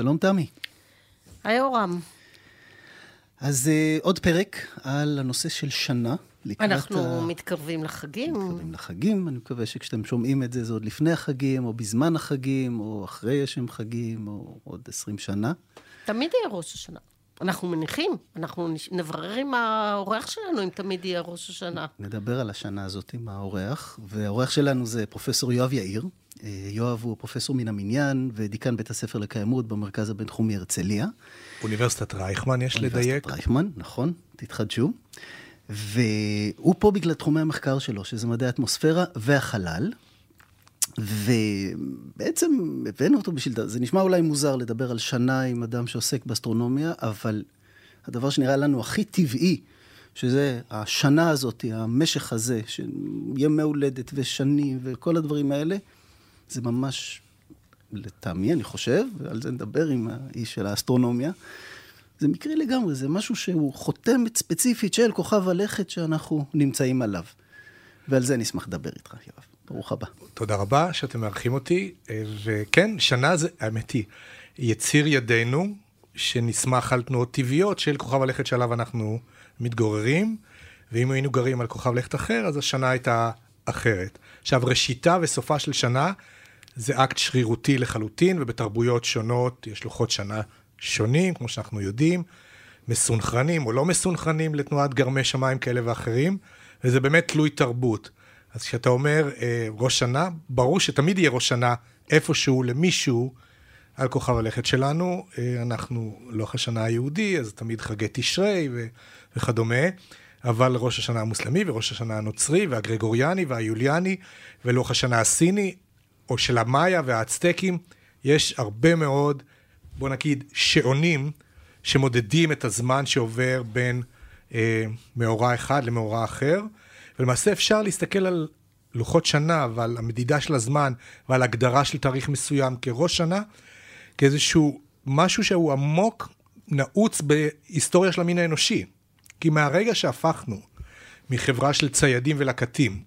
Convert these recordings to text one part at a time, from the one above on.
שלום תמי. היי אורם. אז uh, עוד פרק על הנושא של שנה. אנחנו ה... מתקרבים לחגים. מתקרבים לחגים, אני מקווה שכשאתם שומעים את זה, זה עוד לפני החגים, או בזמן החגים, או אחרי שהם חגים, או עוד 20 שנה. תמיד יהיה ראש השנה. אנחנו מניחים, אנחנו נברר עם האורח שלנו אם תמיד יהיה ראש השנה. נדבר על השנה הזאת עם האורח, והאורח שלנו זה פרופסור יואב יאיר. אה, יואב הוא פרופסור מן המניין ודיקן בית הספר לקיימות במרכז הבינתחומי הרצליה. אוניברסיטת רייכמן, יש לדייק. אוניברסיטת רייכמן, נכון, תתחדשו. והוא פה בגלל תחומי המחקר שלו, שזה מדעי האטמוספירה והחלל. ובעצם הבאנו אותו בשביל... זה נשמע אולי מוזר לדבר על שנה עם אדם שעוסק באסטרונומיה, אבל הדבר שנראה לנו הכי טבעי, שזה השנה הזאת, המשך הזה, ימי הולדת ושנים וכל הדברים האלה, זה ממש, לטעמי, אני חושב, ועל זה נדבר עם האיש של האסטרונומיה, זה מקרי לגמרי, זה משהו שהוא חותמת ספציפית של כוכב הלכת שאנחנו נמצאים עליו. ועל זה נשמח לדבר איתך, יואב. ברוך הבא. תודה רבה שאתם מארחים אותי, וכן, שנה זה, האמת היא, יציר ידינו, שנסמך על תנועות טבעיות של כוכב הלכת שעליו אנחנו מתגוררים, ואם היינו גרים על כוכב לכת אחר, אז השנה הייתה אחרת. עכשיו, ראשיתה וסופה של שנה זה אקט שרירותי לחלוטין, ובתרבויות שונות יש לוחות שנה שונים, כמו שאנחנו יודעים, מסונכרנים או לא מסונכרנים לתנועת גרמי שמיים כאלה ואחרים, וזה באמת תלוי תרבות. אז כשאתה אומר אה, ראש שנה, ברור שתמיד יהיה ראש שנה איפשהו למישהו על כוכב הלכת שלנו. אה, אנחנו לוח השנה היהודי, אז תמיד חגי תשרי ו- וכדומה, אבל ראש השנה המוסלמי וראש השנה הנוצרי והגרגוריאני והיוליאני ולוח השנה הסיני, או של המאיה והאצטקים, יש הרבה מאוד, בוא נגיד, שעונים שמודדים את הזמן שעובר בין אה, מאורע אחד למאורע אחר. ולמעשה אפשר להסתכל על לוחות שנה ועל המדידה של הזמן ועל הגדרה של תאריך מסוים כראש שנה, כאיזשהו משהו שהוא עמוק, נעוץ בהיסטוריה של המין האנושי. כי מהרגע שהפכנו מחברה של ציידים ולקטים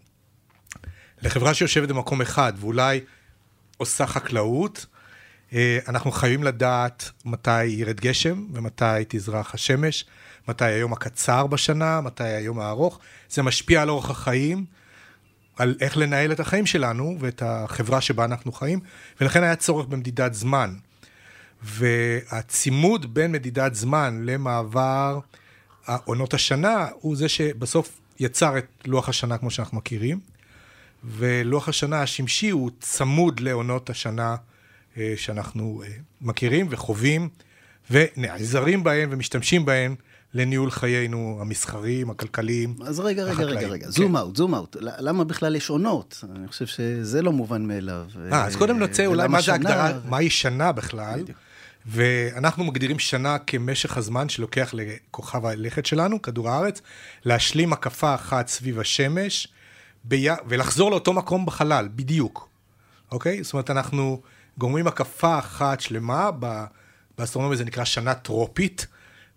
לחברה שיושבת במקום אחד ואולי עושה חקלאות, אה, אנחנו חייבים לדעת מתי ירד גשם ומתי תזרח השמש, מתי היום הקצר בשנה, מתי היום הארוך. זה משפיע על אורח החיים, על איך לנהל את החיים שלנו ואת החברה שבה אנחנו חיים, ולכן היה צורך במדידת זמן. והצימוד בין מדידת זמן למעבר עונות השנה, הוא זה שבסוף יצר את לוח השנה כמו שאנחנו מכירים. ולוח השנה השמשי הוא צמוד לעונות השנה אה, שאנחנו אה, מכירים וחווים ונעזרים בהם ומשתמשים בהם לניהול חיינו המסחריים, הכלכליים, אז רגע, רגע, רגע, רגע, זום אאוט, זום אאוט. למה בכלל יש עונות? אני חושב שזה לא מובן מאליו. אה, אז קודם נוצא אולי מה זה ההגדרה, מהי שנה בכלל. ואנחנו מגדירים שנה כמשך הזמן שלוקח לכוכב הלכת שלנו, כדור הארץ, להשלים הקפה אחת סביב השמש, בי... ולחזור לאותו מקום בחלל, בדיוק, אוקיי? זאת אומרת, אנחנו גומרים הקפה אחת שלמה, באסטרונומיה זה נקרא שנה טרופית,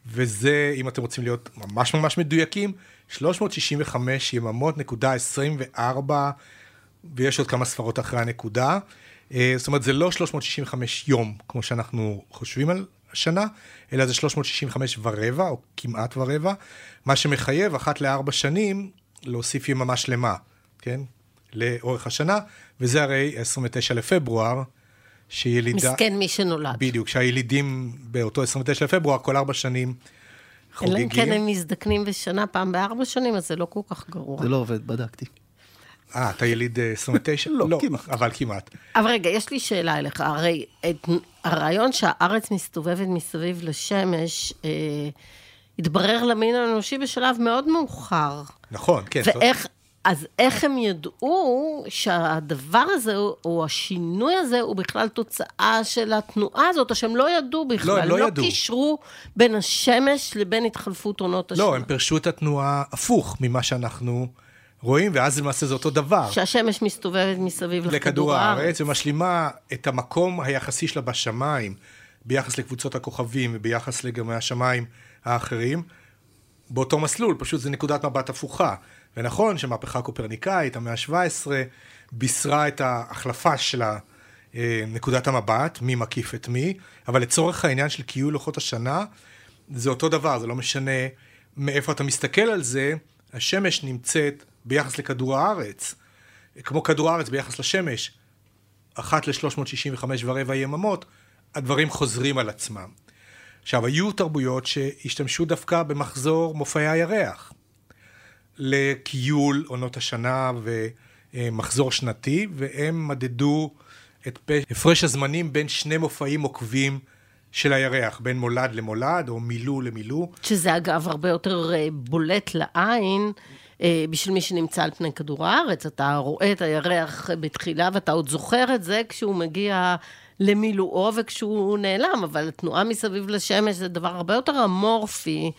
וזה, אם אתם רוצים להיות ממש ממש מדויקים, 365 יממות נקודה 24, ויש עוד כמה ספרות אחרי הנקודה. אה, זאת אומרת, זה לא 365 יום, כמו שאנחנו חושבים על השנה, אלא זה 365 ורבע, או כמעט ורבע, מה שמחייב אחת לארבע שנים להוסיף יממה שלמה, כן? לאורך השנה, וזה הרי 29 לפברואר, שילידה... מסכן מי שנולד. בדיוק, שהילידים באותו 29 לפברואר, כל ארבע שנים חוגגים. אלא אם כן הם מזדקנים בשנה, פעם בארבע שנים, אז זה לא כל כך גרוע. זה לא עובד, בדקתי. אה, אתה יליד 29? לא, לא, כמעט. אבל כמעט. אבל רגע, יש לי שאלה אליך. הרי את, הרעיון שהארץ מסתובבת מסביב לשמש, אה, התברר למין האנושי בשלב מאוד מאוחר. נכון, כן. ואיך, אז איך הם ידעו שהדבר הזה, או השינוי הזה, הוא בכלל תוצאה של התנועה הזאת, או שהם לא ידעו בכלל, לא, הם לא, לא ידעו. קישרו בין השמש לבין התחלפות עונות השנה. לא, הם פירשו את התנועה הפוך ממה שאנחנו רואים, ואז למעשה זה אותו דבר. שהשמש מסתובבת מסביב לכדור הארץ. הארץ, ומשלימה את המקום היחסי שלה בשמיים, ביחס לקבוצות הכוכבים וביחס לגמרי השמיים האחרים, באותו מסלול, פשוט זה נקודת מבט הפוכה. ונכון שהמהפכה הקופרניקאית, המאה ה-17, בישרה את ההחלפה של אה, נקודת המבט, מי מקיף את מי, אבל לצורך העניין של קיול לוחות השנה, זה אותו דבר, זה לא משנה מאיפה אתה מסתכל על זה, השמש נמצאת ביחס לכדור הארץ, כמו כדור הארץ ביחס לשמש, אחת ל-365 ורבע יממות, הדברים חוזרים על עצמם. עכשיו, היו תרבויות שהשתמשו דווקא במחזור מופעי הירח, לקיול עונות השנה ומחזור שנתי, והם מדדו את הפרש הזמנים בין שני מופעים עוקבים של הירח, בין מולד למולד, או מילוא למילוא. שזה אגב הרבה יותר אה, בולט לעין. אה, בשביל מי שנמצא על פני כדור הארץ, אתה רואה את הירח בתחילה ואתה עוד זוכר את זה כשהוא מגיע למילואו וכשהוא נעלם, אבל התנועה מסביב לשמש זה דבר הרבה יותר אמורפי,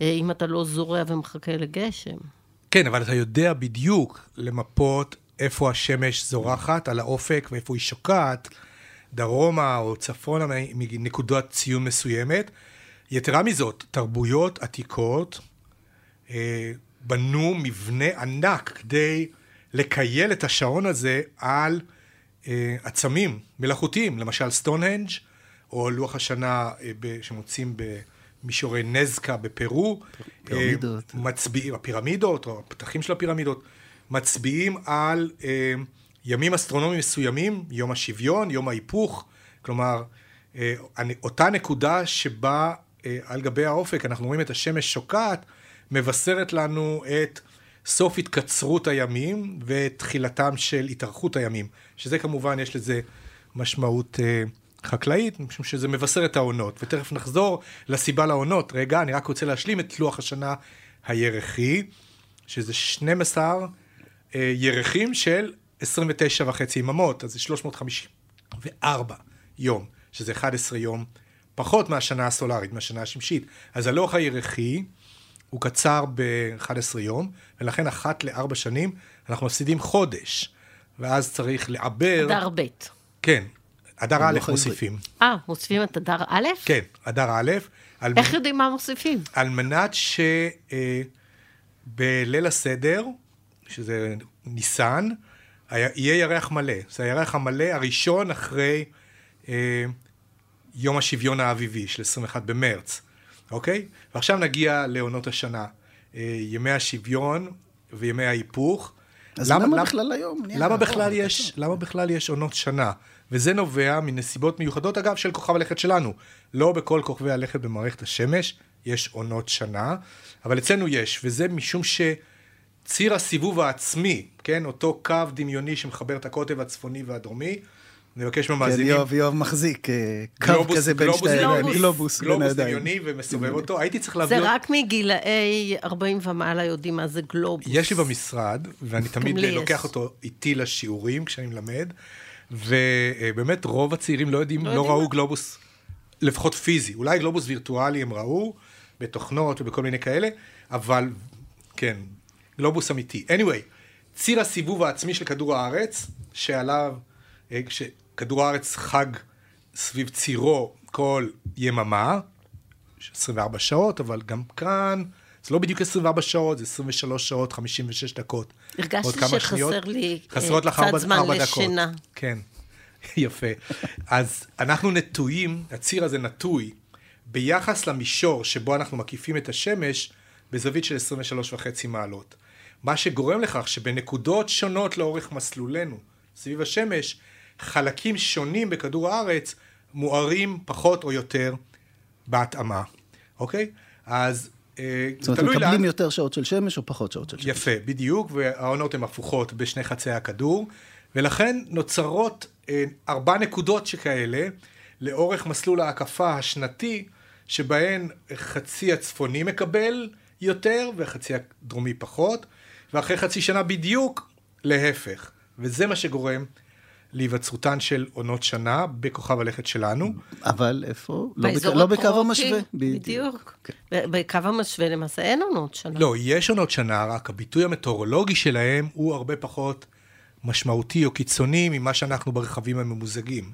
אה, אם אתה לא זורע ומחכה לגשם. כן, אבל אתה יודע בדיוק למפות איפה השמש זורחת על האופק ואיפה היא שוקעת, דרומה או צפונה מנקודת ציון מסוימת. יתרה מזאת, תרבויות עתיקות אה, בנו מבנה ענק כדי לכייל את השעון הזה על אה, עצמים מלאכותיים, למשל סטונהנג' או לוח השנה אה, ב, שמוצאים במישורי נזקה בפרו. פירמידות. אה, מצביעים, הפירמידות או הפתחים של הפירמידות. מצביעים על אה, ימים אסטרונומיים מסוימים, יום השוויון, יום ההיפוך, כלומר, אה, אותה נקודה שבה אה, על גבי האופק אנחנו רואים את השמש שוקעת, מבשרת לנו את סוף התקצרות הימים ואת תחילתם של התארכות הימים, שזה כמובן יש לזה משמעות אה, חקלאית, משום שזה מבשר את העונות, ותכף נחזור לסיבה לעונות. רגע, אני רק רוצה להשלים את לוח השנה הירחי, שזה 12 אה, ירחים של 29 וחצי יממות, אז זה 354 יום, שזה 11 יום פחות מהשנה הסולארית, מהשנה השמשית. אז הלוח הירחי הוא קצר ב-11 יום, ולכן אחת לארבע שנים אנחנו מפסידים חודש, ואז צריך לעבר... אדר ב'. כן, אדר א' מוסיפים. אה, מוסיפים את אדר א'? כן, אדר א'. איך יודעים מה מוסיפים? על מנת שבליל אה, הסדר, שזה ניסן, יהיה ירח מלא. זה הירח המלא הראשון אחרי אה, יום השוויון האביבי של 21 במרץ, אוקיי? ועכשיו נגיע לעונות השנה. אה, ימי השוויון וימי ההיפוך. אז למה, למה בכלל היום? למה בכלל, יש, למה בכלל יש עונות שנה? וזה נובע מנסיבות מיוחדות, אגב, של כוכב הלכת שלנו. לא בכל כוכבי הלכת במערכת השמש יש עונות שנה, אבל אצלנו יש, וזה משום ש... ציר הסיבוב העצמי, כן, אותו קו דמיוני שמחבר את הקוטב הצפוני והדרומי, אני מבקש מהמאזינים. כן, יואב, יואב מחזיק אה, קו כזה בין שתי הידיים, גלובוס, גלובוס דמיוני ומסובב אותו, הייתי צריך להביא... זה רק מגילאי 40 ומעלה יודעים מה זה גלובוס. יש לי במשרד, ואני תמיד לוקח אותו איתי לשיעורים כשאני מלמד, ובאמת רוב הצעירים לא יודעים, לא, לא ראו גלובוס, לפחות פיזי, אולי גלובוס וירטואלי הם ראו, בתוכנות ובכל מיני כאלה, אבל כן, גלובוס אמיתי. anyway, ציר הסיבוב העצמי של כדור הארץ, שעליו, אה, כשכדור הארץ חג סביב צירו כל יממה, 24 שעות, אבל גם כאן, זה לא בדיוק 24 שעות, זה 23 שעות, 56 דקות. הרגשתי שחסר שניות, לי אה, חסרות לך 4, זמן 4 לשינה. דקות. כן, יפה. אז אנחנו נטויים, הציר הזה נטוי, ביחס למישור שבו אנחנו מקיפים את השמש, בזווית של 23 וחצי מעלות. מה שגורם לכך שבנקודות שונות לאורך מסלולנו סביב השמש, חלקים שונים בכדור הארץ מוארים פחות או יותר בהתאמה, אוקיי? אז אה, זאת אומרת, מקבלים לאן... יותר שעות של שמש או פחות שעות של שמש. יפה, בדיוק, והעונות הן הפוכות בשני חצי הכדור, ולכן נוצרות אה, ארבע נקודות שכאלה לאורך מסלול ההקפה השנתי, שבהן חצי הצפוני מקבל יותר וחצי הדרומי פחות, ואחרי חצי שנה בדיוק להפך. וזה מה שגורם להיווצרותן של עונות שנה בכוכב הלכת שלנו. אבל איפה? לא, בק... לא בקו המשווה. בדיוק. כן. בקו המשווה למעשה אין עונות שנה. לא, יש עונות שנה, רק הביטוי המטאורולוגי שלהם הוא הרבה פחות משמעותי או קיצוני ממה שאנחנו ברכבים הממוזגים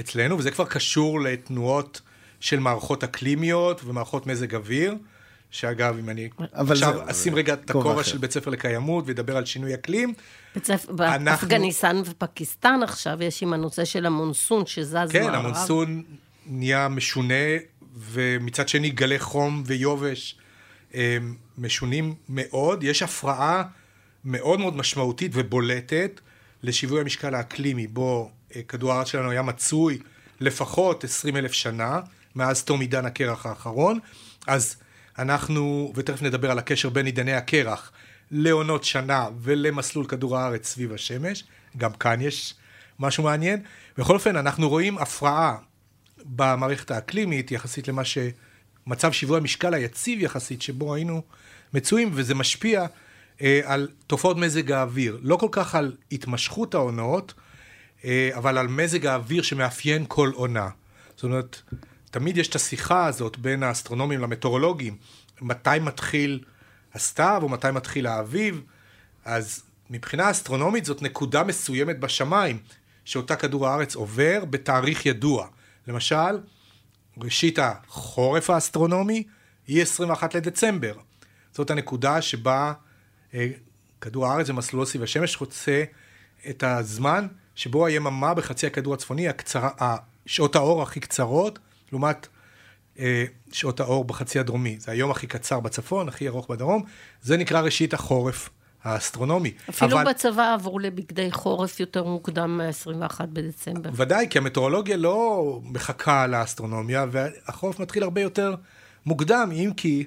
אצלנו, וזה כבר קשור לתנועות של מערכות אקלימיות ומערכות מזג אוויר. שאגב, אם אני עכשיו זה- אשים רגע את כובע הכובע. של בית ספר לקיימות ואדבר על שינוי אקלים, בצפ- אנחנו- באפגניסטן ופקיסטן עכשיו יש עם הנושא של המונסון שזז כן, מערב. המונסון נהיה משונה, ומצד שני גלי חום ויובש משונים מאוד. יש הפרעה מאוד מאוד משמעותית ובולטת לשיווי המשקל האקלימי, בו אה, כדור הארץ שלנו היה מצוי לפחות 20 אלף שנה, מאז תום עידן הקרח האחרון. אז אנחנו, ותכף נדבר על הקשר בין עידני הקרח לעונות שנה ולמסלול כדור הארץ סביב השמש, גם כאן יש משהו מעניין. בכל אופן, אנחנו רואים הפרעה במערכת האקלימית יחסית למה ש... מצב שיווי המשקל היציב יחסית שבו היינו מצויים, וזה משפיע אה, על תופעות מזג האוויר. לא כל כך על התמשכות העונות, אה, אבל על מזג האוויר שמאפיין כל עונה. זאת אומרת, תמיד יש את השיחה הזאת בין האסטרונומים למטאורולוגים, מתי מתחיל הסתיו או מתי מתחיל האביב, אז מבחינה אסטרונומית זאת נקודה מסוימת בשמיים, שאותה כדור הארץ עובר בתאריך ידוע. למשל, ראשית החורף האסטרונומי היא 21 לדצמבר. זאת הנקודה שבה אה, כדור הארץ ומסלולו סביב השמש חוצה את הזמן שבו היממה בחצי הכדור הצפוני, הקצרה, שעות האור הכי קצרות, לעומת אה, שעות האור בחצי הדרומי. זה היום הכי קצר בצפון, הכי ארוך בדרום. זה נקרא ראשית החורף האסטרונומי. אפילו אבל... בצבא עברו לבגדי חורף יותר מוקדם מה-21 בדצמבר. ודאי, כי המטאורולוגיה לא מחכה לאסטרונומיה, והחורף מתחיל הרבה יותר מוקדם, אם כי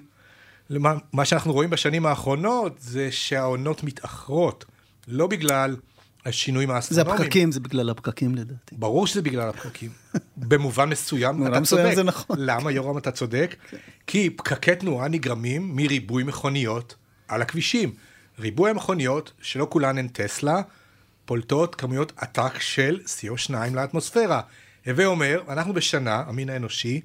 למה, מה שאנחנו רואים בשנים האחרונות זה שהעונות מתאחרות, לא בגלל השינויים זה האסטרונומיים. הפקקים, זה בגלל הפקקים לדעתי. ברור שזה בגלל הפקקים. במובן מסוים, אתה מסוים צודק. זה נכון. למה, יורם, אתה צודק? כי פקקי תנועה נגרמים מריבוי מכוניות על הכבישים. ריבוי המכוניות, שלא כולן הן טסלה, פולטות כמויות עתק של CO2 לאטמוספירה. הווה אומר, אנחנו בשנה, המין האנושי,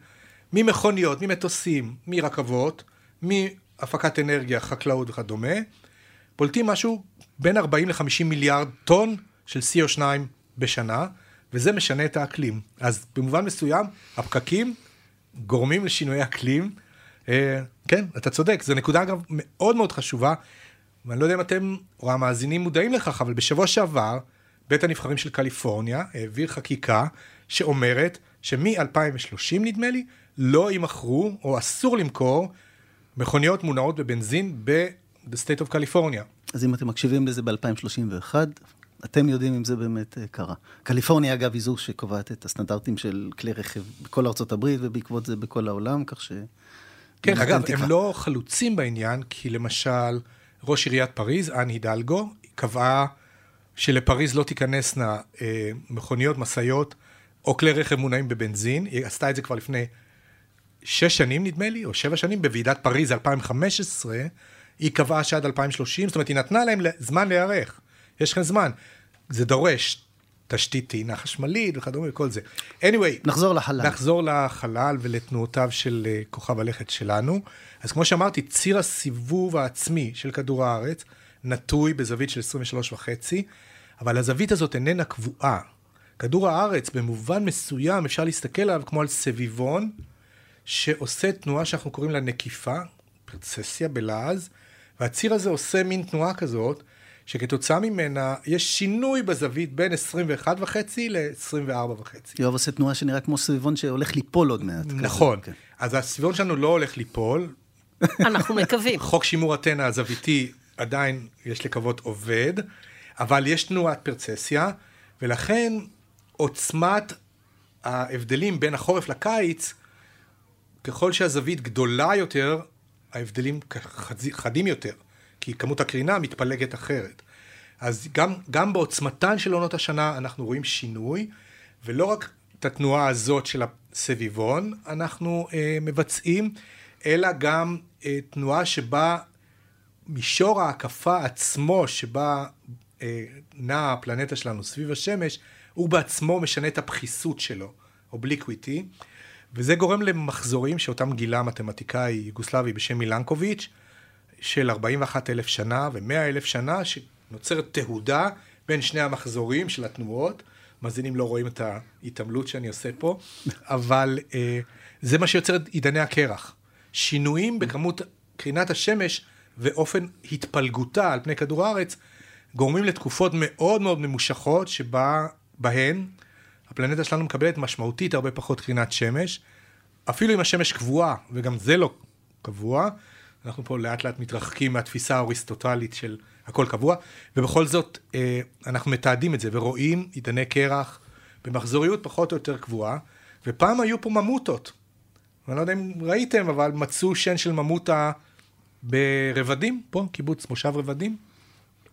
ממכוניות, ממטוסים, מרכבות, מהפקת אנרגיה, חקלאות וכדומה, פולטים משהו בין 40 ל-50 מיליארד טון של CO2 בשנה, וזה משנה את האקלים. אז במובן מסוים, הפקקים גורמים לשינויי אקלים. אה, כן, אתה צודק, זו נקודה אגב מאוד מאוד חשובה, ואני לא יודע אם אתם או המאזינים מודעים לכך, אבל בשבוע שעבר, בית הנבחרים של קליפורניה העביר חקיקה שאומרת שמ-2030 נדמה לי, לא יימכרו או אסור למכור מכוניות מונעות בבנזין ב-The State of California. אז אם אתם מקשיבים לזה ב-2031, אתם יודעים אם זה באמת אה, קרה. קליפורניה, אגב, היא זו שקובעת את הסטנדרטים של כלי רכב בכל ארצות הברית, ובעקבות זה בכל העולם, כך ש... כן, אגב, תקווה. הם לא חלוצים בעניין, כי למשל, ראש עיריית פריז, אן הידלגו, קבעה שלפריז לא תיכנסנה אה, מכוניות, משאיות או כלי רכב מונעים בבנזין. היא עשתה את זה כבר לפני שש שנים, נדמה לי, או שבע שנים, בוועידת פריז 2015, היא קבעה שעד 2030, זאת אומרת, היא נתנה להם זמן להיערך. יש לכם זמן. זה דורש תשתית טעינה חשמלית וכדומה וכל זה. anyway, נחזור לחלל. נחזור לחלל ולתנועותיו של אה, כוכב הלכת שלנו. אז כמו שאמרתי, ציר הסיבוב העצמי של כדור הארץ נטוי בזווית של 23 וחצי, אבל הזווית הזאת איננה קבועה. כדור הארץ, במובן מסוים, אפשר להסתכל עליו כמו על סביבון, שעושה תנועה שאנחנו קוראים לה נקיפה, פרצסיה בלעז, והציר הזה עושה מין תנועה כזאת, שכתוצאה ממנה יש שינוי בזווית בין 21 וחצי ל-24 וחצי. יואב עושה תנועה שנראה כמו סביבון שהולך ליפול עוד מעט. כזה. נכון. כן. אז הסביבון שלנו לא הולך ליפול, אנחנו מקווים. חוק שימור אתנה הזוויתי עדיין, יש לקוות, עובד, אבל יש תנועת פרצסיה, ולכן עוצמת ההבדלים בין החורף לקיץ, ככל שהזווית גדולה יותר, ההבדלים חד- חדים יותר, כי כמות הקרינה מתפלגת אחרת. אז גם, גם בעוצמתן של עונות השנה אנחנו רואים שינוי, ולא רק את התנועה הזאת של הסביבון אנחנו אה, מבצעים, אלא גם אה, תנועה שבה מישור ההקפה עצמו, שבה אה, נעה הפלנטה שלנו סביב השמש, הוא בעצמו משנה את הבחיסות שלו, obliquity, וזה גורם למחזורים שאותם גילה מתמטיקאי יוגוסלבי בשם מילנקוביץ', של 41 אלף שנה ו-100 אלף שנה, שנוצרת תהודה בין שני המחזורים של התנועות. מאזינים לא רואים את ההתעמלות שאני עושה פה, אבל אה, זה מה שיוצר את עידני הקרח. שינויים בכמות קרינת השמש ואופן התפלגותה על פני כדור הארץ גורמים לתקופות מאוד מאוד ממושכות שבהן הפלנטה שלנו מקבלת משמעותית הרבה פחות קרינת שמש. אפילו אם השמש קבועה, וגם זה לא קבוע, אנחנו פה לאט לאט מתרחקים מהתפיסה האריסטוטלית של הכל קבוע, ובכל זאת אה, אנחנו מתעדים את זה ורואים עידני קרח במחזוריות פחות או יותר קבועה, ופעם היו פה ממוטות. אני לא יודע אם ראיתם, אבל מצאו שן של ממוטה ברבדים, פה, קיבוץ מושב רבדים.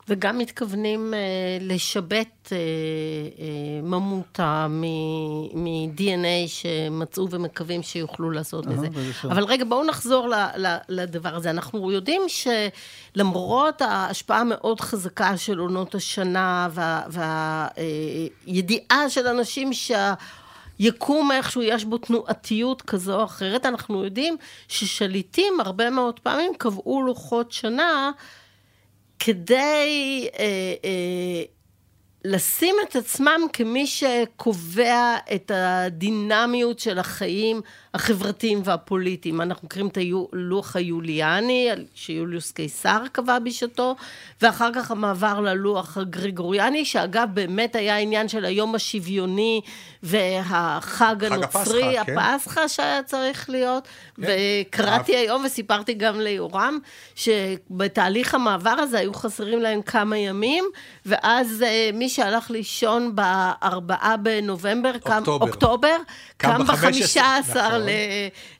וגם מתכוונים אה, לשבת אה, אה, ממוטה מ-DNA שמצאו ומקווים שיוכלו לעשות את זה. אבל רגע, בואו נחזור ל, ל, לדבר הזה. אנחנו יודעים שלמרות ההשפעה המאוד חזקה של עונות השנה והידיעה וה, של אנשים שה... יקום איכשהו, יש בו תנועתיות כזו או אחרת, אנחנו יודעים ששליטים הרבה מאוד פעמים קבעו לוחות שנה כדי אה, אה, לשים את עצמם כמי שקובע את הדינמיות של החיים החברתיים והפוליטיים. אנחנו מכירים את הלוח היוליאני, שיוליוס קיסר קבע בשעתו, ואחר כך המעבר ללוח הגריגוריאני, שאגב באמת היה עניין של היום השוויוני והחג הנוצרי, הפסחא, כן. הפסחא שהיה צריך להיות. כן. וקראתי היום וסיפרתי גם ליורם, שבתהליך המעבר הזה היו חסרים להם כמה ימים, ואז אה, מי שהלך לישון בארבעה בנובמבר, אוקטובר, קם, אוקטובר, קם בחמישה עשר נכון.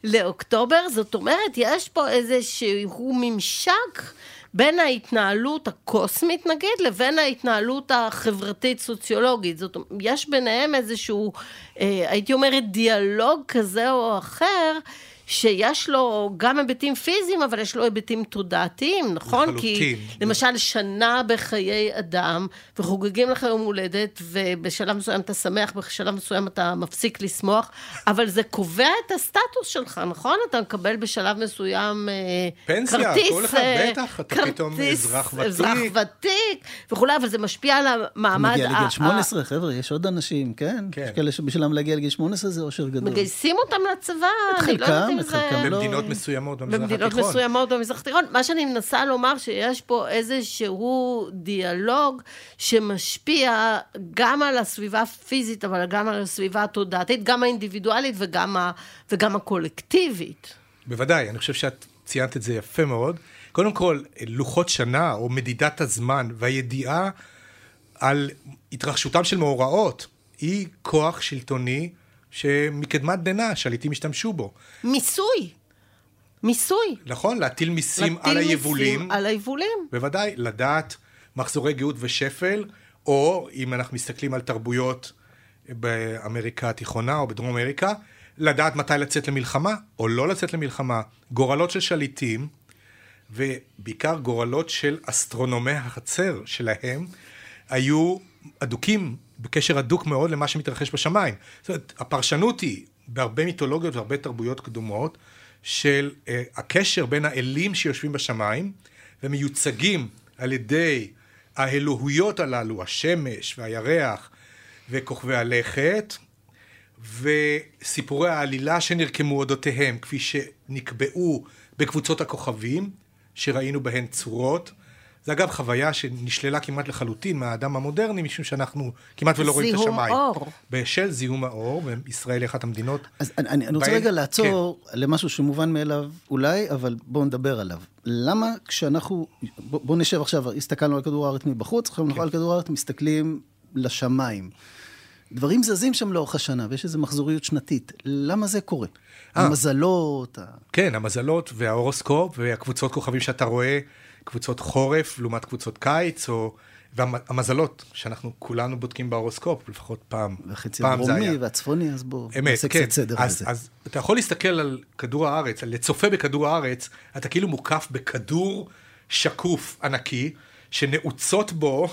לאוקטובר. זאת אומרת, יש פה איזשהו ממשק. בין ההתנהלות הקוסמית נגיד, לבין ההתנהלות החברתית-סוציולוגית. זאת אומרת, יש ביניהם איזשהו, אה, הייתי אומרת, דיאלוג כזה או אחר, שיש לו גם היבטים פיזיים, אבל יש לו היבטים תודעתיים, נכון? לחלוטין. כי למשל, שנה בחיי אדם, וחוגגים לך יום הולדת, ובשלב מסוים אתה שמח, בשלב מסוים אתה מפסיק לשמוח, אבל זה קובע את הסטטוס שלך, נכון? אתה מקבל בשלב מסוים אה, פנסיה, כרטיס... פנסיה, כל אחד אה, בטח, אתה פתאום אזרח ותיק. אזרח ותיק וכולי, אבל זה משפיע על המעמד... מגיע לגיל 18, חבר'ה, יש עוד אנשים, כן? כן. יש כאלה שבשבילם להגיע לגיל 18 זה אושר גדול. מגייסים אותם לצבא, אני לא יודעת אם זה... לא... במדינות מסוימות במזרח התיכון. במדינות מסוימות במזרח התיכון. מה שאני מנסה לומר, שיש פה איזשהו דיאלוג שמשפיע גם על הסביבה הפיזית, אבל גם על הסביבה התודעתית, גם האינדיבידואלית וגם, ה... וגם הקולקטיבית. בוודאי, אני חושב שאת ציינת את זה יפה מאוד. קודם כל, לוחות שנה, או מדידת הזמן, והידיעה על התרחשותם של מאורעות, היא כוח שלטוני שמקדמת דנא, שליטים השתמשו בו. מיסוי. מיסוי. נכון, להטיל מיסים להטיל על היבולים. מיסים על היבולים. בוודאי, לדעת מחזורי גאות ושפל, או אם אנחנו מסתכלים על תרבויות באמריקה התיכונה או בדרום אמריקה, לדעת מתי לצאת למלחמה או לא לצאת למלחמה. גורלות של שליטים, ובעיקר גורלות של אסטרונומי החצר שלהם, היו אדוקים בקשר הדוק מאוד למה שמתרחש בשמיים. זאת אומרת, הפרשנות היא בהרבה מיתולוגיות והרבה תרבויות קדומות של uh, הקשר בין האלים שיושבים בשמיים ומיוצגים על ידי האלוהויות הללו, השמש והירח וכוכבי הלכת, וסיפורי העלילה שנרקמו אודותיהם, כפי שנקבעו בקבוצות הכוכבים, שראינו בהן צורות. זה אגב חוויה שנשללה כמעט לחלוטין מהאדם המודרני, משום שאנחנו כמעט ולא רואים את השמיים. זיהום אור. בשל זיהום האור, וישראל היא אחת המדינות. אז אני, אני, אני רוצה רגע לעצור כן. למשהו שמובן מאליו אולי, אבל בואו נדבר עליו. למה כשאנחנו, בואו בוא נשב עכשיו, הסתכלנו על כדור הארץ מבחוץ, עכשיו כן. אנחנו על כדור הארץ מסתכלים לשמיים. דברים זזים שם לאורך השנה, ויש איזו מחזוריות שנתית. למה זה קורה? 아, אה. המזלות. כן, המזלות וההורוסקופ והקבוצות כוכבים שאתה רואה. קבוצות חורף לעומת קבוצות קיץ, או... והמזלות, שאנחנו כולנו בודקים בהורוסקופ, לפחות פעם, וחצי הדרומי והצפוני, אז בואו נעשה כן. קצת סדר אז, בזה. אז אתה יכול להסתכל על כדור הארץ, על לצופה בכדור הארץ, אתה כאילו מוקף בכדור שקוף ענקי, שנעוצות בו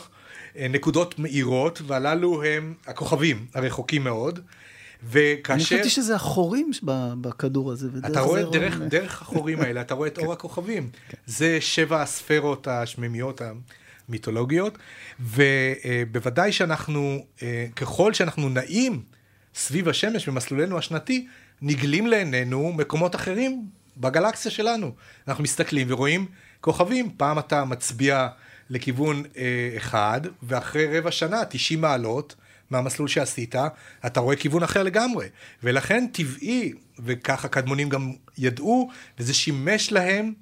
אה, נקודות מאירות, והללו הם הכוכבים הרחוקים מאוד. וכאשר... אני חשבתי שזה החורים בכדור הזה, אתה רואה דרך, דרך החורים האלה, אתה רואה את אור הכוכבים. כן. זה שבע הספרות השמימיות המיתולוגיות, ובוודאי שאנחנו, אה, ככל שאנחנו נעים סביב השמש במסלולנו השנתי, נגלים לעינינו מקומות אחרים בגלקסיה שלנו. אנחנו מסתכלים ורואים כוכבים, פעם אתה מצביע לכיוון אה, אחד, ואחרי רבע שנה, 90 מעלות, מהמסלול שעשית, אתה רואה כיוון אחר לגמרי. ולכן טבעי, וככה קדמונים גם ידעו, וזה שימש להם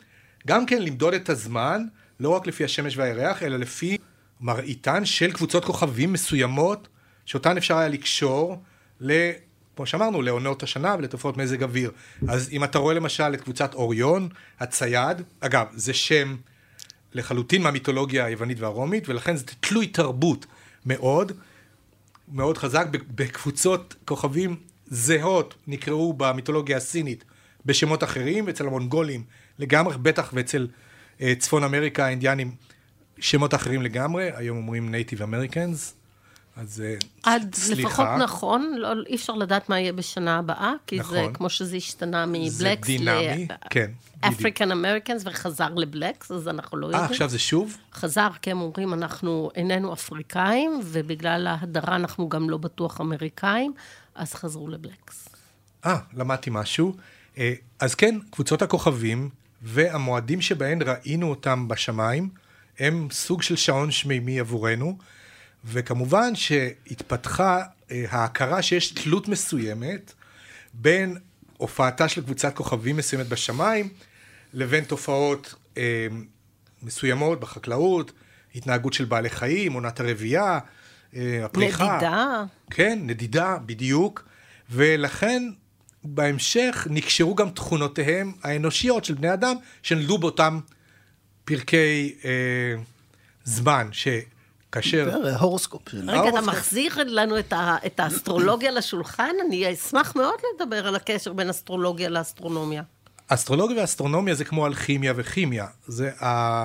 גם כן למדוד את הזמן, לא רק לפי השמש והירח, אלא לפי מראיתן של קבוצות כוכבים מסוימות, שאותן אפשר היה לקשור ל... כמו שאמרנו, לעונות השנה ולתופעות מזג אוויר. אז אם אתה רואה למשל את קבוצת אוריון, הצייד, אגב, זה שם לחלוטין מהמיתולוגיה היוונית והרומית, ולכן זה תלוי תרבות מאוד, מאוד חזק בקבוצות כוכבים זהות, נקראו במיתולוגיה הסינית בשמות אחרים, אצל המונגולים לגמרי, בטח ואצל אה, צפון אמריקה האינדיאנים שמות אחרים לגמרי, היום אומרים נייטיב אמריקאנס, אז uh, עד סליחה. לפחות נכון, לא, אי אפשר לדעת מה יהיה בשנה הבאה, כי נכון. זה כמו שזה השתנה מ blacks דינמי, כן. African Americans וחזר ל blacks, אז אנחנו לא יודעים. אה, עכשיו זה שוב? חזר, כי הם אומרים, אנחנו איננו אפריקאים, ובגלל ההדרה אנחנו גם לא בטוח אמריקאים, אז חזרו לבלקס. אה, למדתי משהו. אה, אז כן, קבוצות הכוכבים והמועדים שבהן ראינו אותם בשמיים, הם סוג של שעון שמימי עבורנו, וכמובן שהתפתחה אה, ההכרה שיש תלות מסוימת בין הופעתה של קבוצת כוכבים מסוימת בשמיים, לבין תופעות אה, מסוימות בחקלאות, התנהגות של בעלי חיים, עונת הרבייה, אה, הפריחה. נדידה. כן, נדידה, בדיוק. ולכן בהמשך נקשרו גם תכונותיהם האנושיות של בני אדם, שנולדו באותם פרקי אה, זמן, שכאשר... ההורוסקופ שלנו. רגע, אתה מחזיר לנו את, האסטרולוגיה לשולחן? אני אשמח מאוד לדבר על הקשר בין אסטרולוגיה לאסטרונומיה. אסטרולוגיה ואסטרונומיה זה כמו אלכימיה וכימיה. זה, ה,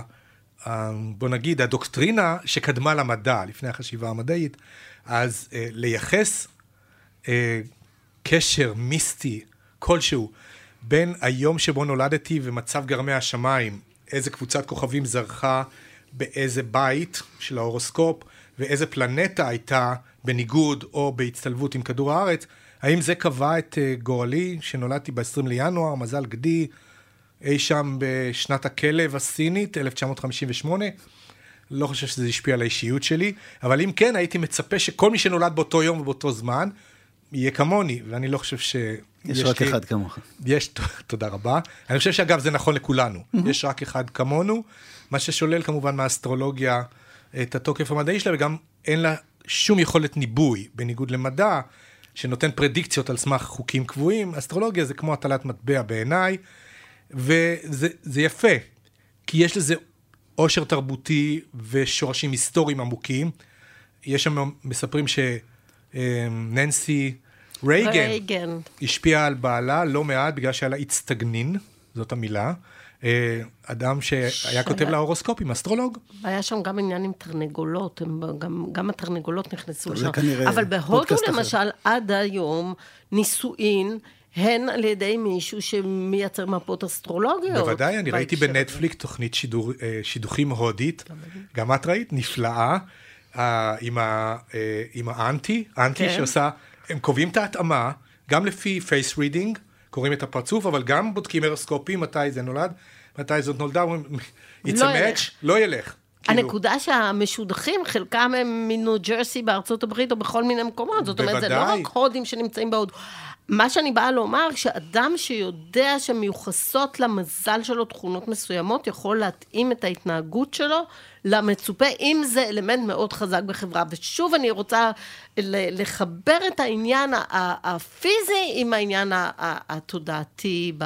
ה, בוא נגיד, הדוקטרינה שקדמה למדע, לפני החשיבה המדעית. אז אה, לייחס אה, קשר מיסטי כלשהו בין היום שבו נולדתי ומצב גרמי השמיים, איזה קבוצת כוכבים זרחה באיזה בית של ההורוסקופ, ואיזה פלנטה הייתה בניגוד או בהצטלבות עם כדור הארץ, האם זה קבע את אה, גורלי, שנולדתי ב-20 לינואר, מזל גדי, אי שם בשנת הכלב הסינית, 1958? לא חושב שזה השפיע על האישיות שלי, אבל אם כן, הייתי מצפה שכל מי שנולד באותו יום ובאותו זמן, יהיה כמוני, ואני לא חושב ש... יש רק לי... אחד כמוך. יש, תודה רבה. אני חושב שאגב, זה נכון לכולנו. יש רק אחד כמונו, מה ששולל כמובן מהאסטרולוגיה את התוקף המדעי שלה, וגם אין לה שום יכולת ניבוי, בניגוד למדע, שנותן פרדיקציות על סמך חוקים קבועים. אסטרולוגיה זה כמו הטלת מטבע בעיניי, וזה יפה, כי יש לזה עושר תרבותי ושורשים היסטוריים עמוקים. יש שם מספרים שננסי רייגן, רייגן השפיעה על בעלה לא מעט בגלל שהיה לה הצטגנין, זאת המילה. אה, אדם שהיה שהיה- כותב לה הורוסקופים, אסטרולוג. היה שם גם עניין עם תרנגולות, הם גם, גם התרנגולות נכנסו לשם. כנראה אבל בהודו פודקאסט אחר. למשל, עד היום, נישואין הן על ידי מישהו שמייצר מפות אסטרולוגיות. בוודאי, אני ראיתי. בנטפליקס תוכנית שידור, אה, שידוכים הודית, גם את ראית? נפלאה, אה, עם ה- אה, עם ה auntie, auntie כן. שעושה, הם קובעים את ההתאמה, גם לפי face reading, קוראים את הפרצוף, אבל גם בודקים הורוסקופים, מתי זה נולד, מתי זאת נולדה, אומרים, it's a לא match, ילך. לא ילך. כאילו, הנקודה שהמשודכים, חלקם הם מניו ג'רסי בארצות הברית או בכל מיני מקומות. זאת אומרת, זה לא בוודאי. רק הודים שנמצאים בהודו. מה שאני באה לומר, שאדם שיודע שמיוחסות למזל שלו תכונות מסוימות, יכול להתאים את ההתנהגות שלו למצופה, אם זה אלמנט מאוד חזק בחברה. ושוב, אני רוצה לחבר את העניין הפיזי עם העניין התודעתי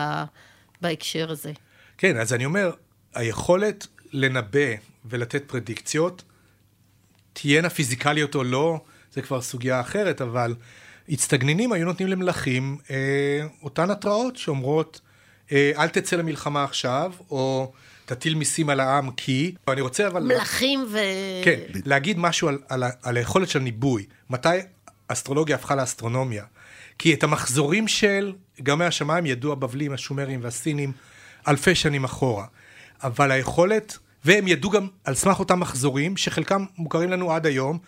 בהקשר הזה. כן, אז אני אומר, היכולת לנבא ולתת פרדיקציות, תהיינה פיזיקליות או לא, זה כבר סוגיה אחרת, אבל הצטגנינים היו נותנים למלכים אה, אותן התראות שאומרות, אה, אל תצא למלחמה עכשיו, או תטיל מיסים על העם כי... אני רוצה אבל... מלכים ו... כן, להגיד משהו על, על, על היכולת של ניבוי. מתי אסטרולוגיה הפכה לאסטרונומיה? כי את המחזורים של גרמי השמיים ידעו הבבלים, השומרים והסינים אלפי שנים אחורה. אבל היכולת, והם ידעו גם על סמך אותם מחזורים, שחלקם מוכרים לנו עד היום,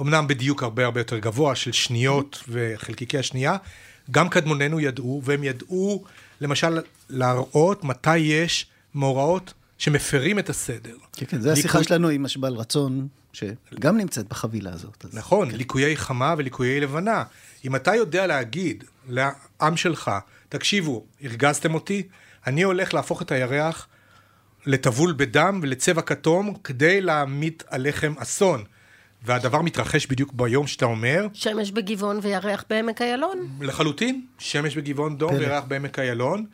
אמנם בדיוק הרבה הרבה יותר גבוה, של שניות וחלקיקי השנייה, גם קדמוננו ידעו, והם ידעו למשל להראות מתי יש מאורעות שמפרים את הסדר. כן, כן, זו השיחה שלנו עם משבל רצון, שגם נמצאת בחבילה הזאת. אז... נכון, כן. ליקויי חמה וליקויי לבנה. אם אתה יודע להגיד לעם שלך, תקשיבו, הרגזתם אותי, אני הולך להפוך את הירח לטבול בדם ולצבע כתום כדי להמיט עליכם אסון. והדבר מתרחש בדיוק ביום שאתה אומר. שמש בגבעון וירח בעמק איילון. לחלוטין, שמש בגבעון דום וירח בעמק איילון.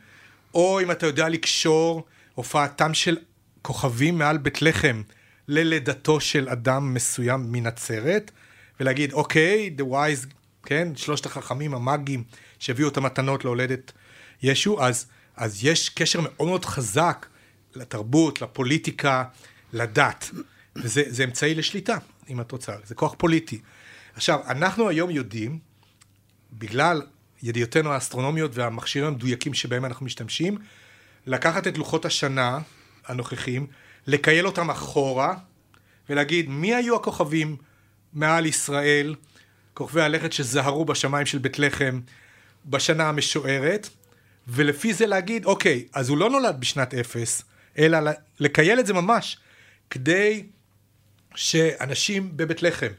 או אם אתה יודע לקשור הופעתם של כוכבים מעל בית לחם ללידתו של אדם מסוים מנצרת, ולהגיד, אוקיי, the wise, כן, שלושת החכמים המאגים שהביאו את המתנות להולדת ישו, אז, אז יש קשר מאוד מאוד חזק לתרבות, לפוליטיקה, לדת. וזה אמצעי לשליטה, אם את זה כוח פוליטי. עכשיו, אנחנו היום יודעים, בגלל ידיעותינו האסטרונומיות והמכשירים המדויקים שבהם אנחנו משתמשים, לקחת את לוחות השנה הנוכחים, לקייל אותם אחורה, ולהגיד מי היו הכוכבים מעל ישראל, כוכבי הלכת שזהרו בשמיים של בית לחם בשנה המשוערת, ולפי זה להגיד, אוקיי, אז הוא לא נולד בשנת אפס, אלא לקייל את זה ממש, כדי שאנשים בבית לחם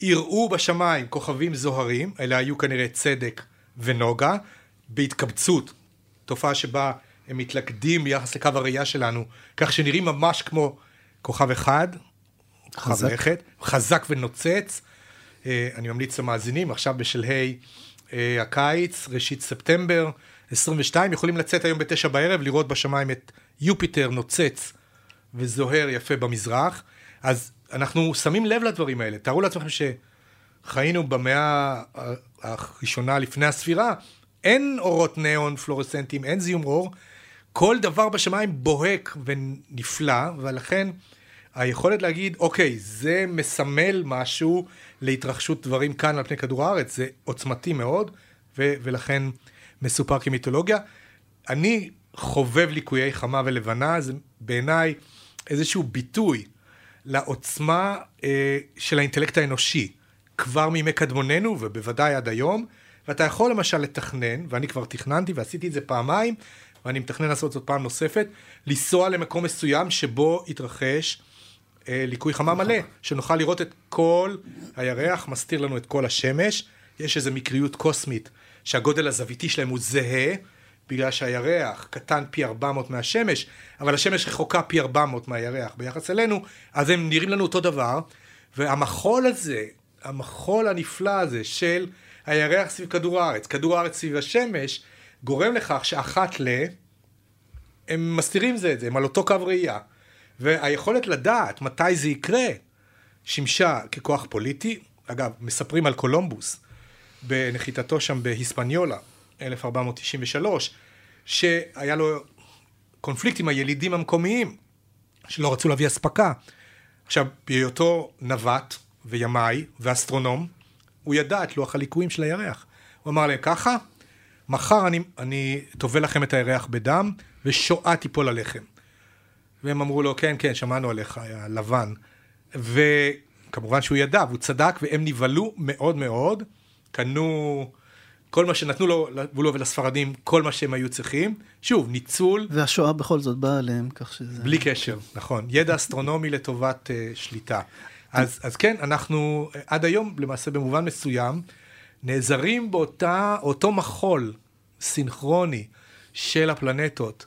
יראו בשמיים כוכבים זוהרים, אלה היו כנראה צדק ונוגה, בהתקבצות, תופעה שבה הם מתלכדים ביחס לקו הראייה שלנו, כך שנראים ממש כמו כוכב אחד, כוכב לכת, חזק ונוצץ. אה, אני ממליץ למאזינים, עכשיו בשלהי אה, הקיץ, ראשית ספטמבר 22, יכולים לצאת היום בתשע בערב, לראות בשמיים את יופיטר נוצץ וזוהר יפה במזרח. אז אנחנו שמים לב לדברים האלה. תארו לעצמכם שחיינו במאה הראשונה לפני הספירה, אין אורות ניאון פלורסנטיים, אין זיהום אור, כל דבר בשמיים בוהק ונפלא, ולכן היכולת להגיד, אוקיי, זה מסמל משהו להתרחשות דברים כאן על פני כדור הארץ, זה עוצמתי מאוד, ו- ולכן מסופר כמיתולוגיה. אני חובב ליקויי חמה ולבנה, זה בעיניי איזשהו ביטוי לעוצמה אה, של האינטלקט האנושי, כבר מימי קדמוננו, ובוודאי עד היום, ואתה יכול למשל לתכנן, ואני כבר תכננתי ועשיתי את זה פעמיים, ואני מתכנן לעשות זאת פעם נוספת, לנסוע למקום מסוים שבו יתרחש אה, ליקוי חמה מלא, שנוכל לראות את כל הירח, מסתיר לנו את כל השמש, יש איזו מקריות קוסמית שהגודל הזוויתי שלהם הוא זהה, בגלל שהירח קטן פי 400 מהשמש, אבל השמש רחוקה פי 400 מהירח ביחס אלינו, אז הם נראים לנו אותו דבר, והמחול הזה, המחול הנפלא הזה של הירח סביב כדור הארץ, כדור הארץ סביב השמש, גורם לכך שאחת ל... הם מסתירים זה את זה, הם על אותו קו ראייה. והיכולת לדעת מתי זה יקרה, שימשה ככוח פוליטי. אגב, מספרים על קולומבוס בנחיתתו שם בהיספניולה, 1493, שהיה לו קונפליקט עם הילידים המקומיים, שלא רצו להביא אספקה. עכשיו, בהיותו נווט וימאי ואסטרונום, הוא ידע את לוח הליקויים של הירח. הוא אמר להם ככה, מחר אני, אני טובל לכם את הירח בדם, ושואה תיפול עליכם. והם אמרו לו, כן, כן, שמענו עליך, היה לבן. וכמובן שהוא ידע, והוא צדק, והם נבהלו מאוד מאוד, קנו כל מה שנתנו לו, לו ולספרדים, כל מה שהם היו צריכים. שוב, ניצול. והשואה בכל זאת באה עליהם, כך שזה... בלי קשר, נכון. ידע אסטרונומי לטובת uh, שליטה. אז, אז כן, אנחנו עד היום, למעשה במובן מסוים, נעזרים באותו מחול סינכרוני של הפלנטות,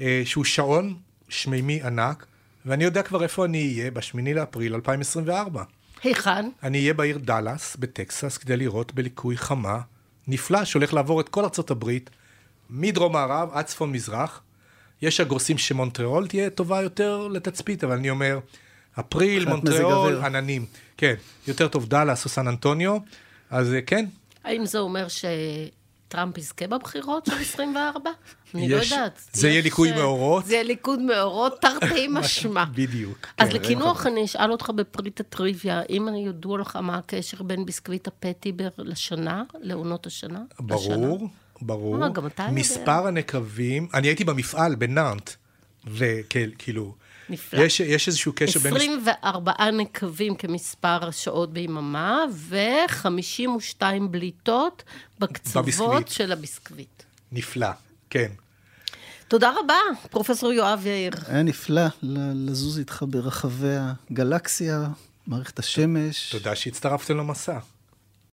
אה, שהוא שעון שמימי ענק, ואני יודע כבר איפה אני אהיה ב-8 לאפריל 2024. היכן? אני אהיה בעיר דאלאס בטקסס כדי לראות בליקוי חמה נפלא שהולך לעבור את כל ארצות הברית, מדרום מערב עד צפון מזרח. יש הגורסים שמונטריאול תהיה טובה יותר לתצפית, אבל אני אומר, אפריל, מונטריאול, עננים. כן, יותר טוב דאלאס או סן אנטוניו, אז אה, כן. האם זה אומר שטראמפ יזכה בבחירות של 24? אני לא יודעת. זה יהיה ליקוי אה, מאורות? זה יהיה ליקוד מאורות, תרתי משמע. בדיוק. אז כן, לקינוח אני אשאל אותך בפריט הטריוויה, אם אני ידוע לך מה הקשר בין ביסקוויט הפטיבר לשנה, לעונות השנה? ברור, ברור. אה, גם אתה יודע. מספר הנקבים, אני הייתי במפעל בנאנט, וכאילו... נפלא. יש, יש איזשהו קשר בין... 24 נקבים כמספר השעות ביממה, ו-52 בליטות בקצוות בביסקוויט. של הביסקוויט. נפלא, כן. תודה רבה, פרופסור יואב יאיר. היה נפלא ל- לזוז איתך ברחבי הגלקסיה, מערכת השמש. תודה שהצטרפתם למסע.